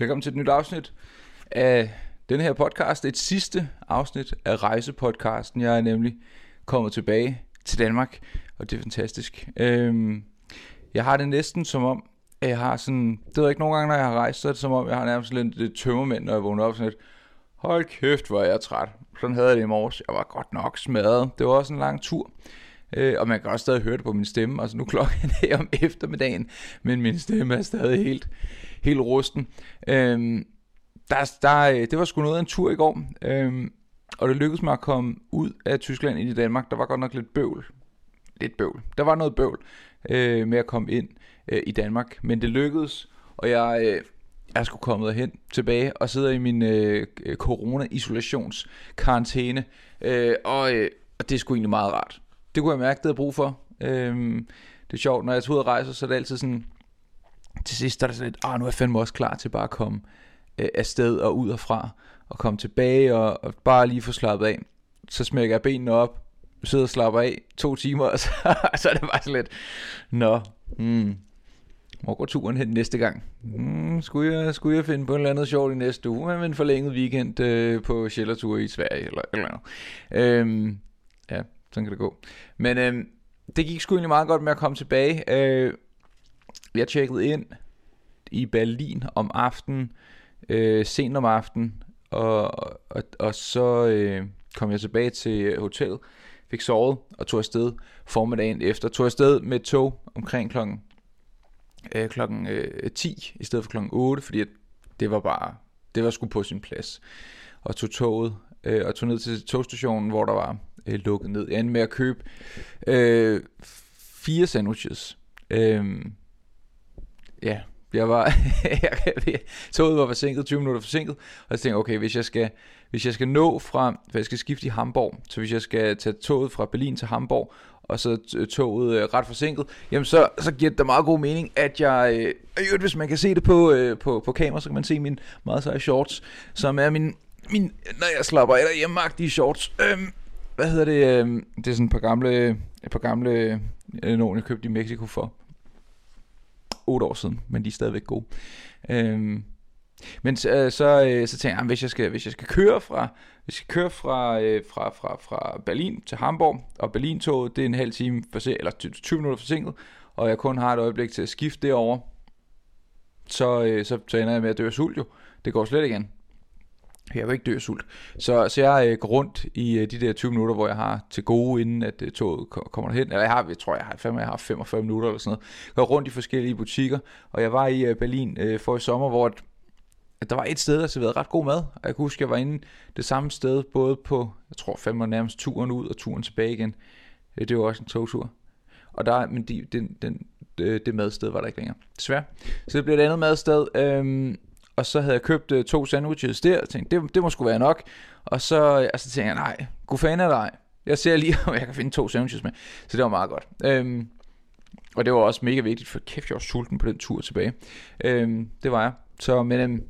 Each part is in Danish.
Velkommen til et nyt afsnit af den her podcast. Et sidste afsnit af rejsepodcasten. Jeg er nemlig kommet tilbage til Danmark, og det er fantastisk. Øhm, jeg har det næsten som om, at jeg har sådan... Det ved jeg ikke, nogle gange, når jeg har rejst, så er det som om, jeg har nærmest lidt et tømmermænd, når jeg vågner op sådan lidt. Hold kæft, hvor er jeg træt. Sådan havde jeg det i morges. Jeg var godt nok smadret. Det var også en lang tur. Øh, og man kan også stadig høre det på min stemme. Altså nu klokken er om eftermiddagen, men min stemme er stadig helt, helt rusten. Øhm, der, der, øh, det var sgu noget af en tur i går. øhm, og det lykkedes mig at komme ud af Tyskland ind i Danmark. Der var godt nok lidt bøvl. Lidt bøvl. Der var noget bøvl øh, med at komme ind øh, i Danmark. Men det lykkedes, og jeg... Øh, jeg skulle komme hen tilbage og sidder i min øh, corona-isolationskarantæne. Øh, og, øh, og det er sgu egentlig meget rart det kunne jeg mærke, det havde brug for. Øh, det er sjovt, når jeg tager ud og rejser, så er det altid sådan, til sidst er det sådan lidt, ah, nu er jeg fandme også klar til bare at komme øh, afsted og ud og fra, og komme tilbage og, og bare lige få slappet af. Så smækker jeg benene op, sidder og slapper af to timer, og så, så er det bare sådan lidt, nå, hmm, hvor går turen hen næste gang? Hmm, skulle, jeg, skulle jeg finde på en eller andet sjovt i næste uge med en forlænget weekend øh, på Sjællertur i Sverige eller eller andet. Øhm, ja, sådan kan det gå. Men øhm, det gik sgu egentlig meget godt med at komme tilbage. Øh, jeg tjekkede ind i Berlin om aftenen, øh, sent om aftenen, og, og, og så øh, kom jeg tilbage til hotellet, fik sovet og tog afsted formiddagen efter. Tog afsted med tog omkring klokken, øh, klokken øh, 10 i stedet for klokken 8, fordi det var bare, det var sgu på sin plads. Og tog toget øh, og tog ned til togstationen, hvor der var øh, lukket ned. Jeg endte med at købe øh, fire sandwiches. Øh, ja, jeg var, toget var forsinket, 20 minutter forsinket, og jeg tænkte, okay, hvis jeg skal, hvis jeg skal nå fra, for jeg skal skifte i Hamburg, så hvis jeg skal tage toget fra Berlin til Hamburg, og så toget øh, ret forsinket, jamen så, så giver det da meget god mening, at jeg, øh, hvis man kan se det på, øh, på, på kamera, så kan man se min meget seje shorts, som er min, min når jeg slapper af derhjemme shorts. Øhm, hvad hedder det? Øh, det er sådan et par gamle, et par gamle øh, nogen, jeg købte i Mexico for 8 år siden, men de er stadigvæk gode. Øhm, men øh, så, øh, så tænkte jeg, ah, hvis jeg skal, hvis jeg skal køre fra, hvis jeg skal køre fra, øh, fra, fra, fra Berlin til Hamburg, og Berlin-toget, det er en halv time for eller 20 minutter forsinket, og jeg kun har et øjeblik til at skifte derover, så, øh, så, så ender jeg med at dø af sult jo. Det går slet ikke igen. Jeg vil ikke dø af sult. Så, så jeg øh, går rundt i øh, de der 20 minutter, hvor jeg har til gode, inden at øh, toget kommer hen. Eller jeg har, jeg tror, jeg har, fem, jeg har 45 minutter eller sådan noget. Går rundt i forskellige butikker, og jeg var i øh, Berlin øh, for i sommer, hvor at, at der var et sted, der serverede ret god mad. Og jeg kan huske, jeg var inde det samme sted, både på, jeg tror fandme og nærmest turen ud og turen tilbage igen. Øh, det var også en togtur. Og der, men de, den, den, det, det madsted var der ikke længere, desværre. Så det blev et andet madsted, øhm, og så havde jeg købt øh, to sandwiches der, og tænkte, det, det må sgu være nok. Og så, øh, altså, tænkte jeg, nej, god fan af dig. Jeg ser lige, om jeg kan finde to sandwiches med. Så det var meget godt. Øhm, og det var også mega vigtigt, for kæft, jeg var sulten på den tur tilbage. Øhm, det var jeg. Så, men øhm,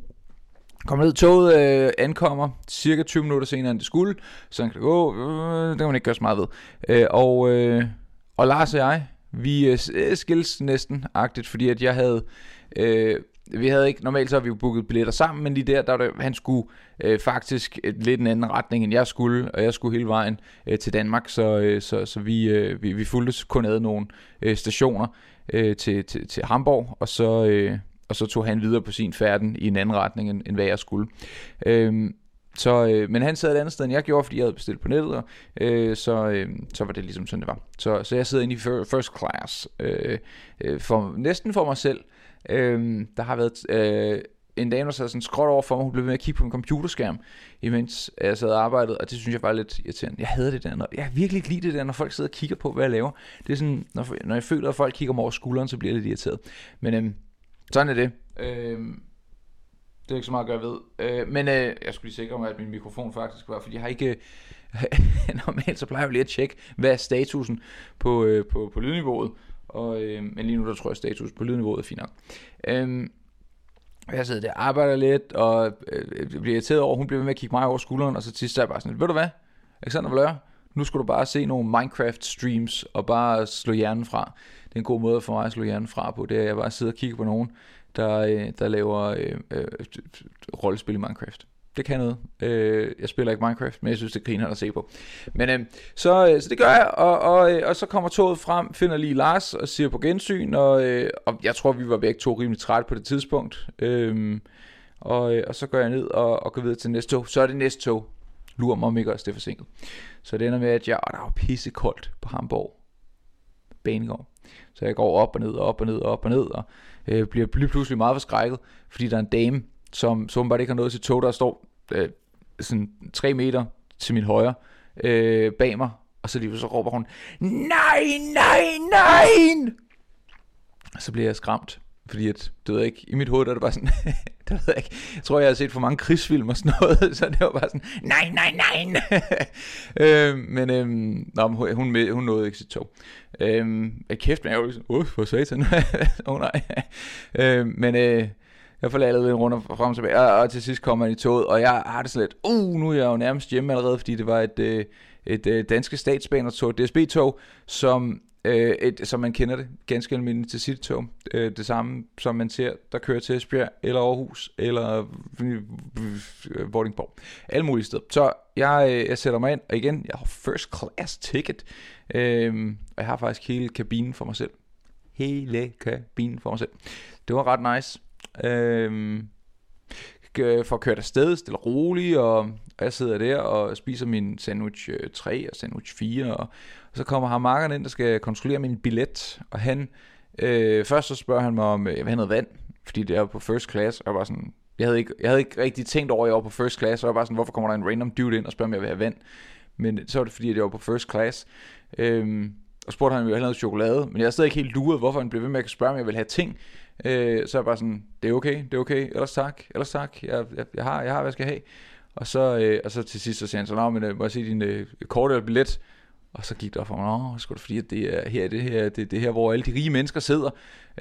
Kommer ned, toget øh, ankommer cirka 20 minutter senere end det skulle, så kan det gå, øh, det kan man ikke gøre så meget ved. Øh, og, øh, og Lars og jeg, vi øh, skilles næsten agtigt, fordi at jeg havde øh, vi havde ikke, normalt så har vi jo booket billetter sammen, men lige der, der var det, han skulle øh, faktisk øh, lidt en anden retning, end jeg skulle, og jeg skulle hele vejen øh, til Danmark, så, øh, så, så vi, øh, vi, vi fulgte kun ad nogle øh, stationer øh, til, til, til Hamburg, og så, øh, og så tog han videre på sin færden i en anden retning, end, end hvad jeg skulle. Øh, så, øh, men han sad et andet sted, end jeg gjorde, fordi jeg havde bestilt på nettet, og, øh, så, øh, så var det ligesom sådan, det var. Så, så jeg sidder inde i first class, øh, øh, for, næsten for mig selv, Øhm, der har været øh, en dame, der sad sådan skråt over for mig, hun blev ved med at kigge på en computerskærm, imens jeg sad og arbejdede, og det synes jeg var lidt irriterende. Jeg havde det der, når, jeg virkelig ikke lide det der, når folk sidder og kigger på, hvad jeg laver. Det er sådan, når, når jeg føler, at folk kigger mig over skulderen, så bliver jeg lidt irriteret. Men øhm, sådan er det. Øhm, det er ikke så meget at gøre ved. Øh, men øh, jeg skulle lige sikre mig, at min mikrofon faktisk var, fordi jeg har ikke... normalt så plejer jeg lige at tjekke, hvad er statusen på, øh, på, på lydniveauet. Og, øh, men lige nu der tror jeg, status på lydniveauet er fint nok. Øh, jeg sidder der og arbejder lidt, og øh, øh, bliver irriteret over, hun bliver ved med at kigge mig over skulderen, og så til sidst er jeg bare sådan, ved du hvad, Alexander Valør, nu skulle du bare se nogle Minecraft streams, og bare slå hjernen fra. Det er en god måde for mig at slå hjernen fra på, det er, at jeg bare sidder og kigger på nogen, der, øh, der laver øh, øh, øh rollespil i Minecraft. Det kan noget. Øh, jeg spiller ikke Minecraft, men jeg synes, det griner at se på. Men øh, så, øh, så det gør jeg, og, og, øh, og så kommer toget frem, finder lige Lars og siger på gensyn, og, øh, og jeg tror, vi var begge to rimelig trætte på det tidspunkt. Øh, og, øh, og så går jeg ned og, og går videre til næste tog. Så er det næste tog. Lurer mig om ikke også det er forsinket. Så det ender med, at jeg, og der var pisse koldt på Hamburg banegård. Så jeg går op og ned og op og ned og op og ned, og øh, bliver lige pludselig meget forskrækket, fordi der er en dame, som, som bare ikke har noget til tog, der står øh, sådan 3 meter til min højre øh, bag mig, og så lige så råber hun, nej, nej, nej! Så bliver jeg skræmt, fordi at, det ved jeg ikke, i mit hoved der er det bare sådan, det ved jeg ikke, jeg tror jeg har set for mange krigsfilm og sådan noget, så det var bare sådan, nej, nej, nej! øh, men øh, nå, hun, hun, hun nåede ikke sit tog. Øh, kæft, men jeg var jo sådan, uh, for satan, oh, nej. øh, men øh, jeg får lavet lidt rundt og frem og tilbage, og, og til sidst kommer han i toget, og jeg har det sådan lidt, uh, nu er jeg jo nærmest hjemme allerede, fordi det var et, øh, et, et øh, danske statsbanertog, DSB-tog, som øh, et, som man kender det, ganske almindeligt til sit tog. Øh, det samme, som man ser, der kører til Esbjerg, eller Aarhus, eller øh, Vordingborg. Alle mulige steder. Så jeg, øh, jeg sætter mig ind, og igen, jeg har first class ticket, øh, og jeg har faktisk hele kabinen for mig selv. Hele kabinen for mig selv. Det var ret nice. Øhm, øh, får kørt afsted stille og roligt, og, og jeg sidder der og spiser min sandwich øh, 3 og sandwich 4, og, og så kommer ham markeren ind, der skal kontrollere min billet, og han, øh, først så spørger han mig, om øh, jeg vil have noget vand, fordi det er på first class, og jeg var sådan, jeg havde ikke, jeg havde ikke rigtig tænkt over, at jeg var på first class, så jeg var bare sådan, hvorfor kommer der en random dude ind og spørger, om jeg vil have vand, men så var det fordi, at jeg var på first class, øhm, og spurgte han, om jeg ville have noget chokolade, men jeg er stadig ikke helt luret, hvorfor han blev ved med at spørge, om jeg vil have ting, øh, så er jeg bare sådan, det er okay, det er okay, ellers tak, ellers tak, jeg, jeg, jeg har, jeg har, hvad jeg skal have, og så, øh, og så til sidst så siger han så, nå, men øh, må jeg se din øh, kort eller billet, og så gik der for mig, åh, sgu det fordi, at det er her, det her, det, det her, hvor alle de rige mennesker sidder.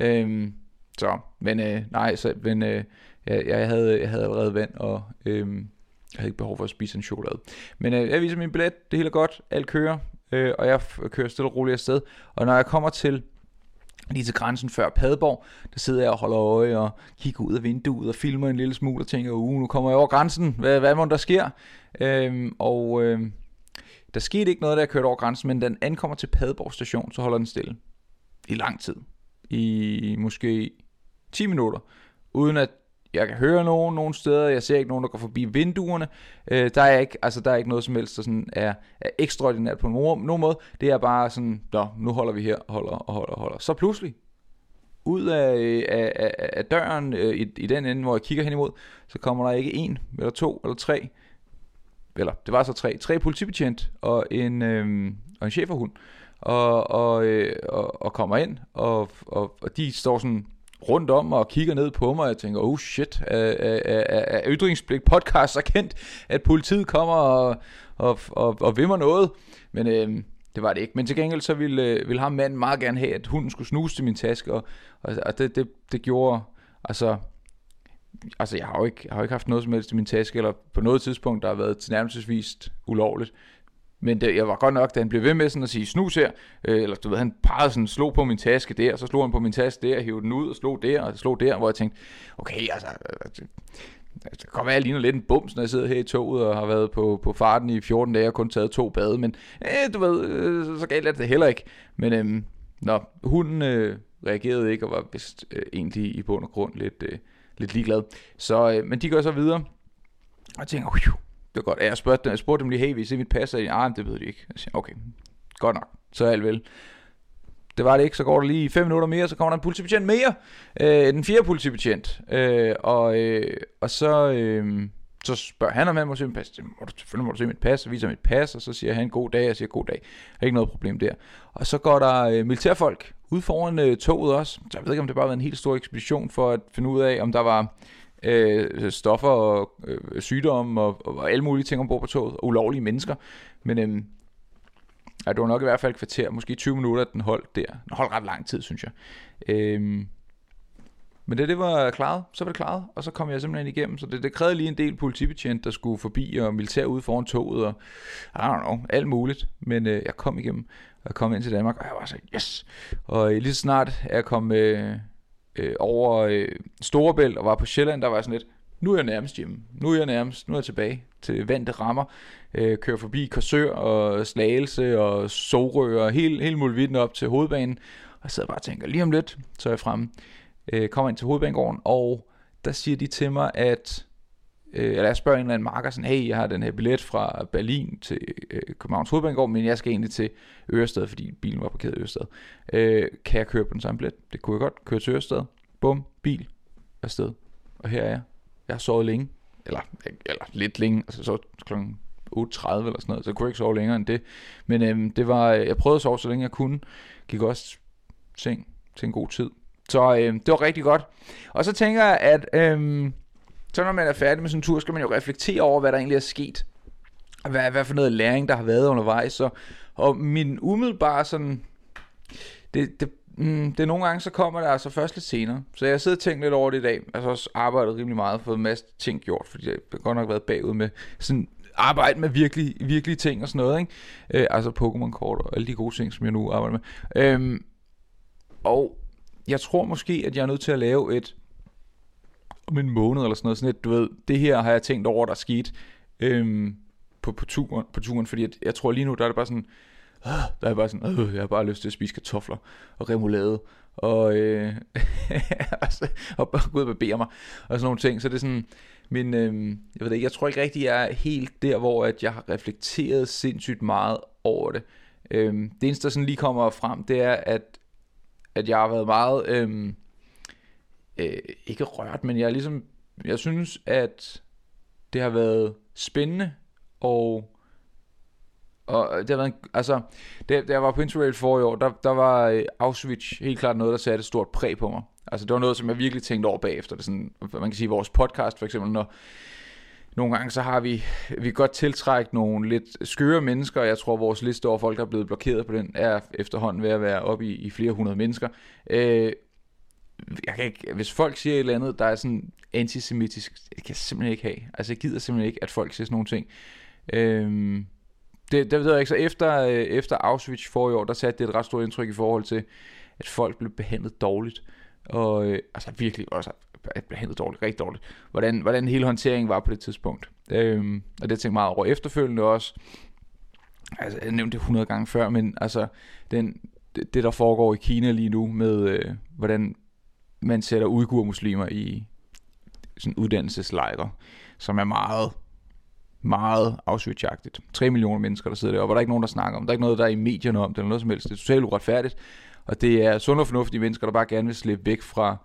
Øhm, så, men øh, nej, så, men øh, jeg, jeg, havde, jeg havde allerede vand, og øh, jeg havde ikke behov for at spise en chokolade. Men øh, jeg viser min billet, det hele er godt, alt kører, øh, og jeg kører stille og roligt afsted. Og når jeg kommer til lige til grænsen før Padborg, der sidder jeg og holder øje og kigger ud af vinduet og filmer en lille smule og tænker, uh, nu kommer jeg over grænsen, hvad, hvad må der sker? Øhm, og øhm, der skete ikke noget, da jeg kørte over grænsen, men den ankommer til Padborg station, så holder den stille. I lang tid. I måske 10 minutter. Uden at jeg kan høre nogen nogen steder, jeg ser ikke nogen, der går forbi vinduerne. Øh, der, er ikke, altså, der er ikke noget som helst, der sådan er, er ekstraordinært på nogen, nogen måde. Det er bare sådan, Nå, nu holder vi her, holder og holder og holder. Så pludselig, ud af, af, af, af døren øh, i, i den ende, hvor jeg kigger hen imod, så kommer der ikke en, eller to, eller tre, eller det var så tre, tre politibetjent og en, øh, og en cheferhund, og, og, øh, og, og kommer ind, og, og, og de står sådan rundt om og kigger ned på mig, og jeg tænker, oh shit, er, er, er, er ytringspligt podcast så kendt, at politiet kommer og, og, og, og vimmer noget, men øh, det var det ikke. Men til gengæld så ville, øh, ville ham manden meget gerne have, at hunden skulle snuse til min taske, og, og, og det, det, det gjorde, altså, altså jeg har, jo ikke, jeg har jo ikke haft noget som helst i min taske, eller på noget tidspunkt, der har været tilnærmelsesvis ulovligt. Men det, jeg var godt nok, da han blev ved med sådan at sige snus her, øh, eller du ved, han pegede sådan, slog på min taske der, så slog han på min taske der, hævde den ud og slog der, og slog der, hvor jeg tænkte, okay, altså, altså, altså det kan godt være, at jeg ligner lidt en bums, når jeg sidder her i toget og har været på, på farten i 14 dage og kun taget to bade, men øh, du ved, øh, så galt er det heller ikke. Men øh, nå, hunden øh, reagerede ikke og var vist øh, egentlig i bund og grund lidt, øh, lidt ligeglad. Så, øh, men de går så videre, og tænker, uhuh, det var godt. Jeg spurgte, jeg spurgte dem lige, hey, vi I mit pas? Og ah, det ved de ikke. Jeg siger, okay, godt nok, så er alt vel. Det var det ikke, så går der lige 5 minutter mere, så kommer der en politibetjent mere. Øh, den fjerde politibetjent. Øh, og, øh, og så, øh, så spørger han, om han må se mit pas. Må du, selvfølgelig må du se mit pas, og viser mit pas, og så siger han god dag, og jeg siger god dag. Der er ikke noget problem der. Og så går der øh, militærfolk ud foran øh, toget også. Så jeg ved ikke, om det bare var en helt stor ekspedition for at finde ud af, om der var øh, stoffer og øh, sygdomme og, og alle mulige ting ombord på toget, og ulovlige mennesker. Men øh, ja, det var nok i hvert fald et kvarter, måske 20 minutter, at den holdt der. Den holdt ret lang tid, synes jeg. Øh, men det, det var klaret, så var det klaret, og så kom jeg simpelthen igennem. Så det, det krævede lige en del politibetjent, der skulle forbi, og militær ude foran toget, og I don't know, alt muligt. Men øh, jeg kom igennem, og kom ind til Danmark, og jeg var så, yes! Og øh, lige så snart jeg kom, øh, øh, over øh, Storebælt og var på Sjælland, der var sådan lidt, nu er jeg nærmest hjemme. Nu er jeg nærmest, nu er jeg tilbage til vante rammer. Øh, kører forbi Korsør og Slagelse og Sorø og hele, hele muligheden op til hovedbanen. Og jeg sidder bare og tænker, lige om lidt, så er jeg fremme. Øh, kommer ind til hovedbanegården, og der siger de til mig, at øh, eller jeg spørger en eller anden marker sådan, hey, jeg har den her billet fra Berlin til øh, Københavns Hovedbanegård, men jeg skal egentlig til Ørestad, fordi bilen var parkeret i Ørestad. Øh, kan jeg køre på den samme billet? Det kunne jeg godt. Køre til Ørestad. Bum, bil, afsted. Og her er jeg. Jeg har sovet længe. Eller, eller lidt længe. Altså så klokken 8.30 eller sådan noget, så jeg kunne ikke sove længere end det. Men øhm, det var, øh, jeg prøvede at sove så længe jeg kunne. Gik også seng til en god tid. Så øhm, det var rigtig godt. Og så tænker jeg, at øhm, så når man er færdig med sådan en tur, skal man jo reflektere over, hvad der egentlig er sket. Hvad, hvad for noget læring, der har været undervejs. Så, og min umiddelbare sådan... Det, det, mm, det er nogle gange, så kommer det altså først lidt senere. Så jeg sidder og tænker lidt over det i dag. Jeg har også arbejdet rimelig meget, fået en masse ting gjort, fordi jeg har godt nok været bagud med sådan arbejde med virkelig, virkelig ting og sådan noget, ikke? Øh, altså Pokémon-kort og alle de gode ting, som jeg nu arbejder med. Øhm, og jeg tror måske, at jeg er nødt til at lave et om en måned eller sådan noget, sådan et, du ved, det her har jeg tænkt over, der er sket øhm, på, på, turen, på turen, fordi jeg, jeg tror lige nu, der er det bare sådan, øh, der er bare sådan, øh, jeg har bare lyst til at spise kartofler og remoulade, og, øh, altså, og bare gå ud og barbere mig, og sådan nogle ting, så det er sådan, men øh, jeg ved ikke, jeg tror ikke rigtig, jeg er helt der, hvor at jeg har reflekteret sindssygt meget over det. Øh, det eneste, der sådan lige kommer frem, det er, at, at jeg har været meget, øh, øh, ikke rørt, men jeg er ligesom, jeg synes, at det har været spændende, og og det har været, altså, da, da jeg var på Interrail for i år, der, der var øh, Auschwitz helt klart noget, der satte et stort præg på mig. Altså det var noget, som jeg virkelig tænkte over bagefter. Det sådan, man kan sige, vores podcast for eksempel, når nogle gange så har vi, vi godt tiltrækket nogle lidt skøre mennesker, og jeg tror, vores liste over folk, der er blevet blokeret på den, er efterhånden ved at være oppe i, i flere hundrede mennesker. Øh, jeg kan ikke, hvis folk siger et eller andet, der er sådan antisemitisk, det kan jeg simpelthen ikke have. Altså jeg gider simpelthen ikke, at folk siger sådan nogle ting. Øhm, det, det ved jeg ikke, så efter, øh, efter Auschwitz for i år, der satte det et ret stort indtryk i forhold til, at folk blev behandlet dårligt og øh, altså virkelig også behandlet dårligt, rigtig dårligt, hvordan, hvordan hele håndteringen var på det tidspunkt. Øhm, og det tænkte meget over efterfølgende også. Altså, jeg nævnte det 100 gange før, men altså, den, det, det der foregår i Kina lige nu, med øh, hvordan man sætter uigur-muslimer i sådan uddannelseslejre, som er meget, meget afsvitsjagtigt. 3 millioner mennesker, der sidder deroppe, og der er ikke nogen, der snakker om. Der er ikke noget, der er i medierne om det, eller noget som helst. Det er totalt uretfærdigt. Og det er sunde og fornuftige mennesker, der bare gerne vil slippe væk fra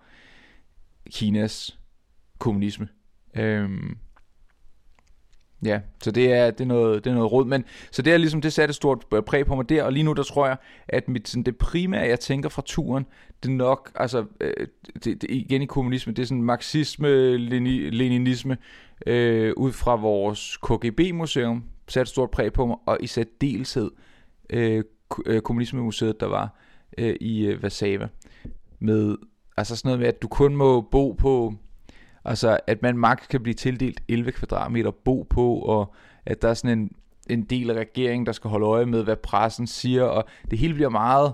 Kinas kommunisme. Øhm, ja, så det er, det er, noget, det er noget råd. Men, så det er ligesom, det satte et stort øh, præg på mig der, og lige nu der tror jeg, at mit, sådan, det primære, jeg tænker fra turen, det er nok, altså, øh, det, det, igen i kommunisme, det er sådan marxisme, leninisme, øh, ud fra vores KGB-museum, satte et stort præg på mig, og i særdeleshed øh, øh kommunismemuseet, der var øh, i øh, Warszawa. Med, altså sådan noget med, at du kun må bo på, altså at man maks kan blive tildelt 11 kvadratmeter bo på, og at der er sådan en, en del af regeringen, der skal holde øje med, hvad pressen siger, og det hele bliver meget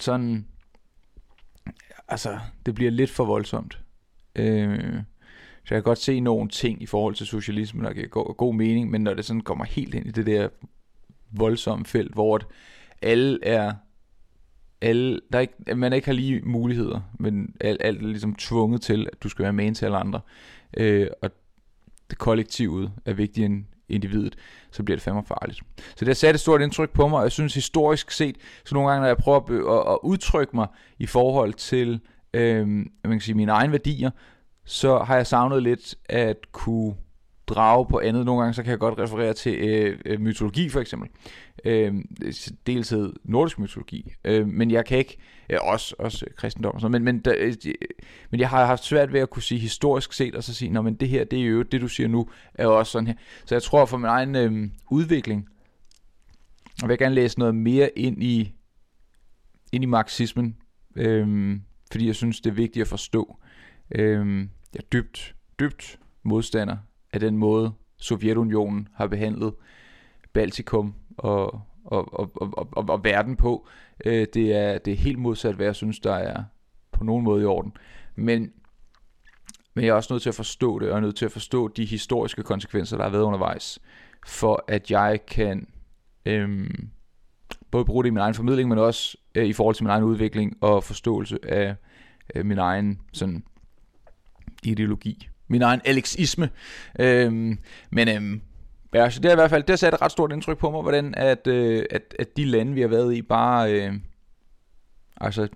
sådan, altså det bliver lidt for voldsomt. Øh, så jeg kan godt se nogle ting i forhold til socialismen, der giver god, god mening, men når det sådan kommer helt ind i det der voldsomme felt, hvor alle er alle, der ikke, man ikke har lige muligheder, men alt, alt er ligesom tvunget til, at du skal være med til alle andre. Øh, og det kollektivet er vigtigere end individet, så bliver det fandme farligt. Så det har sat et stort indtryk på mig, og jeg synes historisk set, så nogle gange, når jeg prøver at, at, at udtrykke mig i forhold til øh, man kan sige, mine egne værdier, så har jeg savnet lidt at kunne drage på andet. Nogle gange så kan jeg godt referere til øh, øh mytologi for eksempel. Øh, hed nordisk mytologi. Øh, men jeg kan ikke, øh, også, også kristendom og sådan men, men, der, øh, men jeg har haft svært ved at kunne sige historisk set, og så sige, Nå, men det her, det er jo det du siger nu, er jo også sådan her. Så jeg tror for min egen øh, udvikling, og vil jeg gerne læse noget mere ind i, ind i marxismen, øh, fordi jeg synes, det er vigtigt at forstå. Øh, jeg er dybt, dybt modstander af den måde, Sovjetunionen har behandlet Baltikum og, og, og, og, og, og verden på. Øh, det, er, det er helt modsat, hvad jeg synes, der er på nogen måde i orden. Men, men jeg er også nødt til at forstå det, og er nødt til at forstå de historiske konsekvenser, der har været undervejs, for at jeg kan øhm, både bruge det i min egen formidling, men også øh, i forhold til min egen udvikling og forståelse af øh, min egen sådan ideologi. Min egen alexisme. Øhm, men øhm, ja, så det har i hvert fald det har sat et ret stort indtryk på mig, hvordan at, øh, at, at de lande, vi har været i, bare øh, altså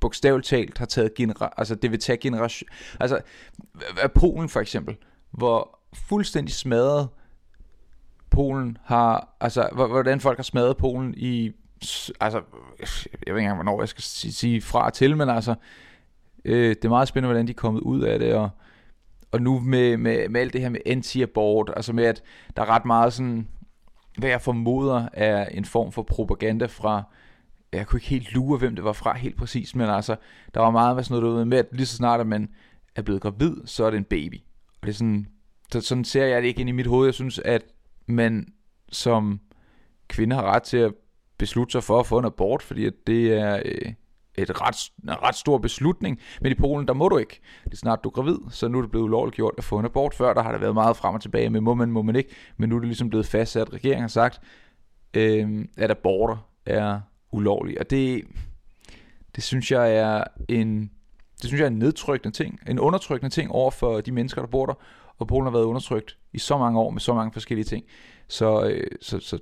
bogstaveligt talt har taget genera- altså det vil tage generation altså Polen for eksempel hvor fuldstændig smadret Polen har altså hvordan folk har smadret Polen i altså jeg ved ikke engang hvornår jeg skal sige, sige fra og til men altså øh, det er meget spændende hvordan de er kommet ud af det og og nu med, med, med alt det her med anti-abort altså med at der er ret meget sådan hvad jeg formoder er en form for propaganda fra jeg kunne ikke helt lure, hvem det var fra helt præcis, men altså, der var meget med sådan noget derude med, at lige så snart at man er blevet gravid, så er det en baby. Og det er sådan, så sådan ser jeg det ikke ind i mit hoved. Jeg synes, at man som kvinde har ret til at beslutte sig for at få en abort, fordi at det er øh, et ret, en ret stor beslutning. Men i Polen, der må du ikke. Det er snart du er gravid, så nu er det blevet ulovligt gjort at få en abort. Før der har der været meget frem og tilbage med, må man, må man ikke. Men nu er det ligesom blevet fastsat. Regeringen har sagt, øh, at aborter er ulovlig. Og det, det synes jeg er en det synes jeg er en nedtrykkende ting, en undertrykkende ting over for de mennesker, der bor der. Og Polen har været undertrykt i så mange år med så mange forskellige ting. Så, øh, så, så,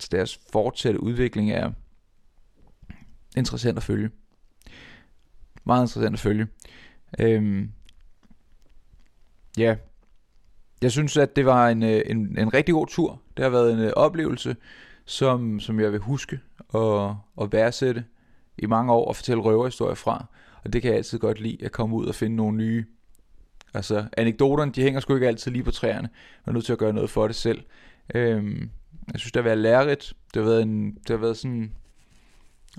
så deres fortsatte udvikling er interessant at følge. Meget interessant at følge. Øhm, ja, jeg synes, at det var en, øh, en, en rigtig god tur. Det har været en øh, oplevelse, som, som jeg vil huske og, og værdsætte i mange år og fortælle røverhistorier fra. Og det kan jeg altid godt lide, at komme ud og finde nogle nye. Altså, anekdoterne, de hænger sgu ikke altid lige på træerne. Man er nødt til at gøre noget for det selv. Øhm, jeg synes, det har været lærerigt. Det har været, en, det har været sådan...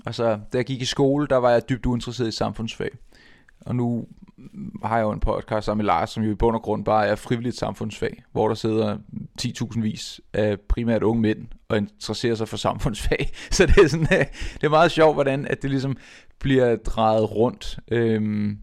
Altså, da jeg gik i skole, der var jeg dybt uinteresseret i samfundsfag. Og nu har jeg jo en podcast sammen med Lars, som jo i bund og grund bare er frivilligt samfundsfag, hvor der sidder 10.000 vis af primært unge mænd og interesserer sig for samfundsfag. Så det er, sådan, øh, det er meget sjovt, hvordan at det ligesom bliver drejet rundt, øhm,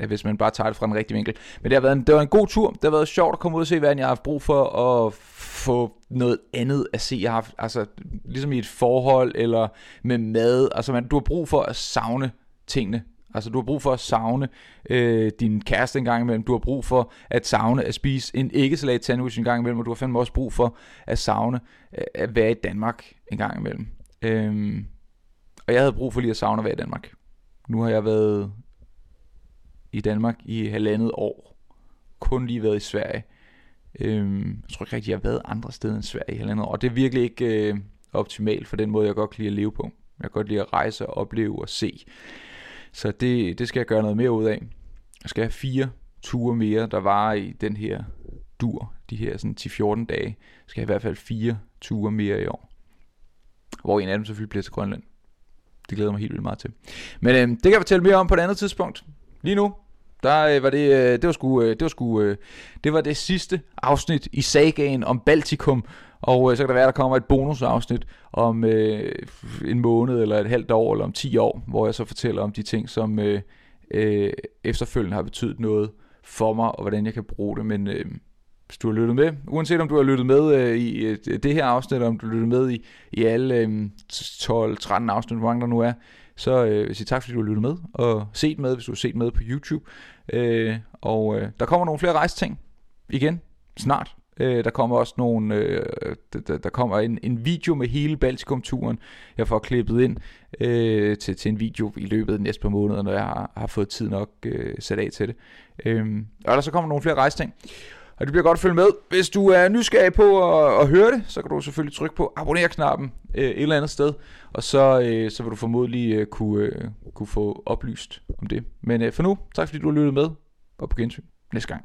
Øh, hvis man bare tager det fra en rigtig vinkel. Men det har været en, det var en god tur. Det har været sjovt at komme ud og se, hvad jeg har haft brug for at få noget andet at se. Jeg har haft, altså, ligesom i et forhold eller med mad. Altså, man, du har brug for at savne tingene Altså du har brug for at savne øh, din kæreste en gang imellem. Du har brug for at savne at spise en æggesalat sandwich en gang imellem. Og du har fandme også brug for at savne øh, at være i Danmark en gang imellem. Øhm, og jeg havde brug for lige at savne at være i Danmark. Nu har jeg været i Danmark i halvandet år. Kun lige været i Sverige. Øhm, jeg tror ikke rigtig, jeg har været andre steder end Sverige i halvandet år. Og det er virkelig ikke øh, optimalt for den måde, jeg godt kan lide at leve på. Jeg kan godt lide at rejse og opleve og se. Så det, det skal jeg gøre noget mere ud af. Jeg skal have fire ture mere, der var i den her dur, de her sådan 10-14 dage. Jeg skal have i hvert fald fire ture mere i år. Hvor en af dem selvfølgelig bliver til Grønland. Det glæder mig helt vildt meget til. Men øh, det kan jeg fortælle mere om på et andet tidspunkt. Lige nu, der øh, var det, øh, det var sgu, øh, det var sgu, øh, det var det sidste afsnit i sagaen om Baltikum, og øh, så kan der være, at der kommer et bonusafsnit om øh, en måned, eller et halvt år, eller om 10 år, hvor jeg så fortæller om de ting, som øh, øh, efterfølgende har betydet noget for mig, og hvordan jeg kan bruge det. Men øh, hvis du har lyttet med, uanset om du har lyttet med øh, i øh, det her afsnit, eller om du har lyttet med i, i alle øh, 12-13 afsnit, hvor mange der nu er, så øh, sig jeg tak, fordi du har lyttet med, og set med, hvis du har set med på YouTube. Øh, og øh, der kommer nogle flere rejseting igen snart. Øh, der kommer også nogle, øh, der, der kommer en, en video med hele Baltikum-turen, jeg får klippet ind øh, til, til en video i løbet af de næste par måneder, når jeg har, har fået tid nok øh, sat af til det. Øh, og der så kommer nogle flere rejsting. Og det bliver godt at følge med. Hvis du er nysgerrig på at, at høre det, så kan du selvfølgelig trykke på abonner-knappen øh, et eller andet sted, og så, øh, så vil du formodentlig øh, kunne, øh, kunne få oplyst om det. Men øh, for nu, tak fordi du har lyttet med, og på gensyn næste gang.